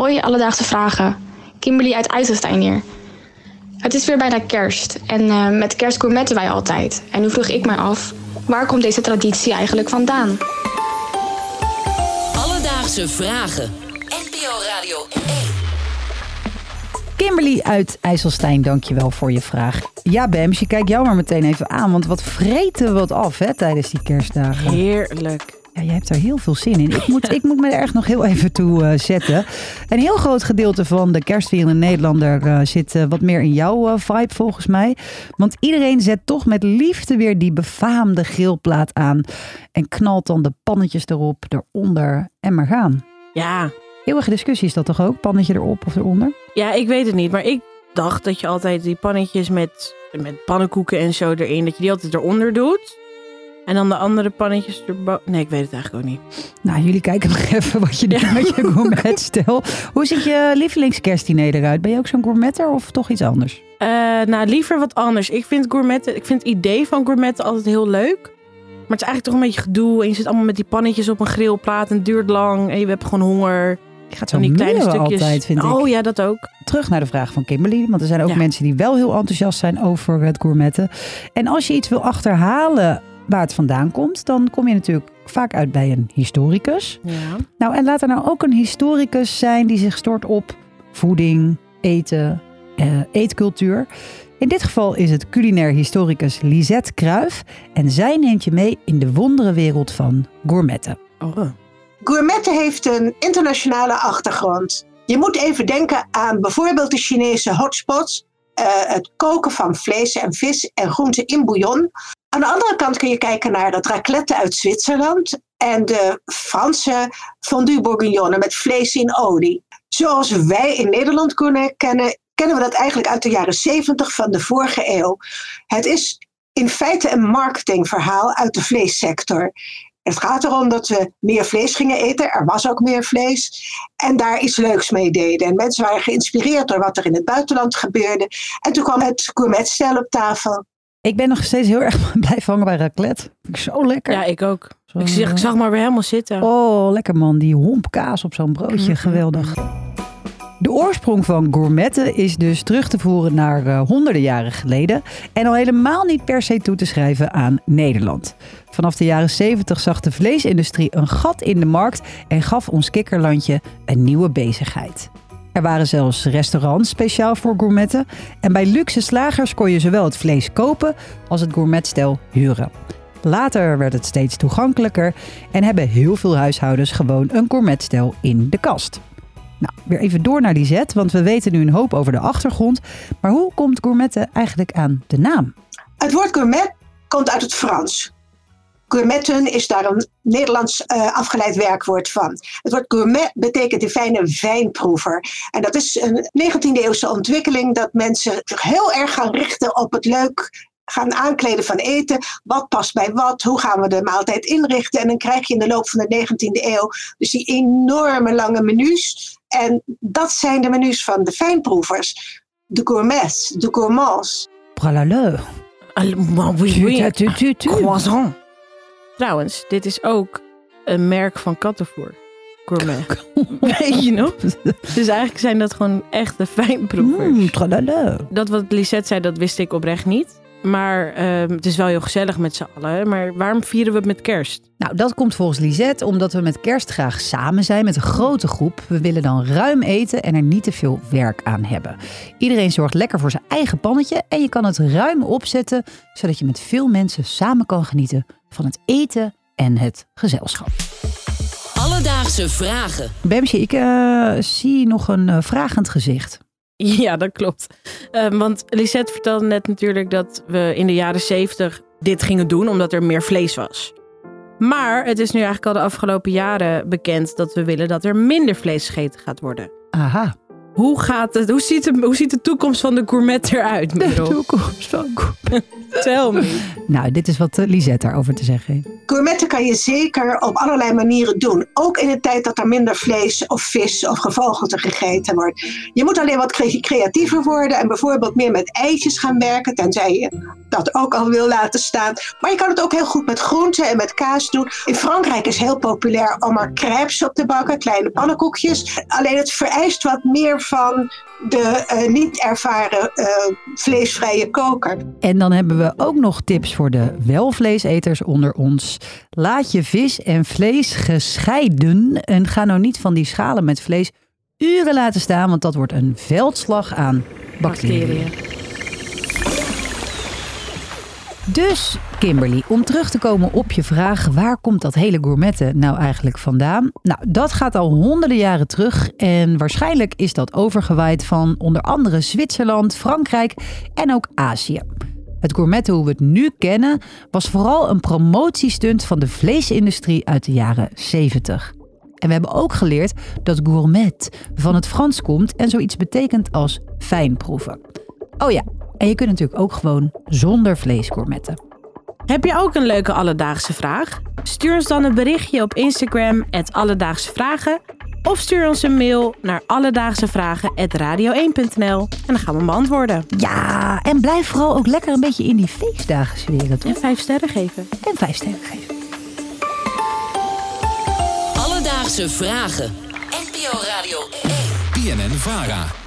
Hoi, alledaagse vragen. Kimberly uit IJsselstein hier. Het is weer bijna kerst en uh, met kerst gourmetten wij altijd. En nu vroeg ik mij af, waar komt deze traditie eigenlijk vandaan? Alledaagse vragen. NPO Radio 1. Kimberly uit IJsselstein, dankjewel voor je vraag. Ja, Bems, je kijkt jou maar meteen even aan, want wat vreten we wat af hè, tijdens die kerstdagen. Heerlijk. Ja, jij hebt er heel veel zin in. Ik moet, ik moet me er echt nog heel even toe uh, zetten. Een heel groot gedeelte van de kerstvierende Nederlander uh, zit uh, wat meer in jouw vibe volgens mij. Want iedereen zet toch met liefde weer die befaamde grillplaat aan. En knalt dan de pannetjes erop, eronder en maar gaan. Ja. Eeuwige discussie is dat toch ook? Pannetje erop of eronder? Ja, ik weet het niet. Maar ik dacht dat je altijd die pannetjes met, met pannenkoeken en zo erin, dat je die altijd eronder doet. En dan de andere pannetjes erboven. Nee, ik weet het eigenlijk ook niet. Nou, jullie kijken nog even wat je doet ja. met je gourmetstel. Hoe ziet je lievelingskerstdiner eruit? Ben je ook zo'n gourmetter of toch iets anders? Uh, nou, liever wat anders. Ik vind gourmetten, ik vind het idee van gourmetten altijd heel leuk. Maar het is eigenlijk toch een beetje gedoe. En je zit allemaal met die pannetjes op een grillplaat. En het duurt lang. En je hebt gewoon honger. Je gaat zo die kleine stukjes. altijd, vind ik. Oh ja, dat ook. Terug naar de vraag van Kimberly. Want er zijn ook ja. mensen die wel heel enthousiast zijn over het gourmetten. En als je iets wil achterhalen waar het vandaan komt, dan kom je natuurlijk vaak uit bij een historicus. Ja. Nou, en laat er nou ook een historicus zijn die zich stort op voeding, eten, uh, eetcultuur. In dit geval is het culinair historicus Lisette Kruif. En zij neemt je mee in de wonderenwereld van gourmetten. Oh. Gourmetten heeft een internationale achtergrond. Je moet even denken aan bijvoorbeeld de Chinese hotspots. Uh, het koken van vlees en vis en groenten in bouillon. Aan de andere kant kun je kijken naar het raclette uit Zwitserland en de Franse fondue bourguignonne met vlees in olie. Zoals wij in Nederland kunnen kennen, kennen we dat eigenlijk uit de jaren 70 van de vorige eeuw. Het is in feite een marketingverhaal uit de vleessector. Het gaat erom dat we meer vlees gingen eten. Er was ook meer vlees. En daar iets leuks mee deden. En mensen waren geïnspireerd door wat er in het buitenland gebeurde. En toen kwam het gourmetstel op tafel. Ik ben nog steeds heel erg blijven hangen bij raclette. Vind ik zo lekker. Ja, ik ook. Zo, ik, zag, ik zag maar weer helemaal zitten. Oh, lekker man. Die hompkaas op zo'n broodje. Mm-hmm. Geweldig. De oorsprong van gourmetten is dus terug te voeren naar uh, honderden jaren geleden. En al helemaal niet per se toe te schrijven aan Nederland. Vanaf de jaren 70 zag de vleesindustrie een gat in de markt en gaf ons kikkerlandje een nieuwe bezigheid. Er waren zelfs restaurants speciaal voor gourmetten. En bij luxe slagers kon je zowel het vlees kopen als het gourmetstel huren. Later werd het steeds toegankelijker en hebben heel veel huishoudens gewoon een gourmetstel in de kast. Nou, weer even door naar die zet, want we weten nu een hoop over de achtergrond. Maar hoe komt gourmetten eigenlijk aan de naam? Het woord gourmet komt uit het Frans. Gourmetten is daar een Nederlands uh, afgeleid werkwoord van. Het woord gourmet betekent in fijne wijnproever. En dat is een 19e eeuwse ontwikkeling dat mensen zich heel erg gaan richten op het leuk gaan aankleden van eten. Wat past bij wat? Hoe gaan we de maaltijd inrichten? En dan krijg je in de loop van de 19e eeuw dus die enorme lange menus. En dat zijn de menus van de fijnproevers. De gourmets, de gourmands. Pralaleu. Oui, oui. Croissant. Trouwens, dit is ook een merk van kattenvoer. Gourmet. Weet je nog? Dus eigenlijk zijn dat gewoon echte fijnproevers. Mm, dat wat Lisette zei, dat wist ik oprecht niet. Maar uh, het is wel heel gezellig met z'n allen. Maar waarom vieren we het met kerst? Nou, dat komt volgens Lisette omdat we met kerst graag samen zijn met een grote groep. We willen dan ruim eten en er niet te veel werk aan hebben. Iedereen zorgt lekker voor zijn eigen pannetje en je kan het ruim opzetten, zodat je met veel mensen samen kan genieten van het eten en het gezelschap. Alledaagse vragen. Bemsje, ik uh, zie nog een uh, vragend gezicht. Ja, dat klopt. Uh, want Lisette vertelde net natuurlijk dat we in de jaren zeventig dit gingen doen omdat er meer vlees was. Maar het is nu eigenlijk al de afgelopen jaren bekend dat we willen dat er minder vlees gegeten gaat worden. Aha. Hoe, gaat het, hoe, ziet, de, hoe ziet de toekomst van de gourmet eruit? De toekomst van gourmet. Tel me. Nou, dit is wat eh, Lisette daarover te zeggen heeft. Gourmetten kan je zeker op allerlei manieren doen. Ook in de tijd dat er minder vlees of vis of gevogelte gegeten wordt. Je moet alleen wat cre- creatiever worden en bijvoorbeeld meer met eitjes gaan werken. Tenzij je dat ook al wil laten staan. Maar je kan het ook heel goed met groenten en met kaas doen. In Frankrijk is heel populair om er crêpes op te bakken, kleine pannenkoekjes. Alleen het vereist wat meer van de eh, niet ervaren eh, vleesvrije koker. En dan hebben we ook nog tips voor de welvleeseters onder ons. Laat je vis en vlees gescheiden en ga nou niet van die schalen met vlees uren laten staan, want dat wordt een veldslag aan bacteriën. Dus, Kimberly, om terug te komen op je vraag, waar komt dat hele gourmetten nou eigenlijk vandaan? Nou, dat gaat al honderden jaren terug en waarschijnlijk is dat overgewaaid van onder andere Zwitserland, Frankrijk en ook Azië. Het gourmetten hoe we het nu kennen was vooral een promotiestunt van de vleesindustrie uit de jaren 70. En we hebben ook geleerd dat gourmet van het Frans komt en zoiets betekent als fijn proeven. Oh ja, en je kunt natuurlijk ook gewoon zonder vlees gourmetten. Heb je ook een leuke alledaagse vraag? Stuur ons dan een berichtje op Instagram, Alledaagse Vragen. Of stuur ons een mail naar alledaagsevragen.radio1.nl en dan gaan we hem beantwoorden. Ja, en blijf vooral ook lekker een beetje in die feestdagen sferen, toch? En vijf sterren geven. En vijf sterren geven. Alledaagse vragen. NPO Radio 1. BNN Vara.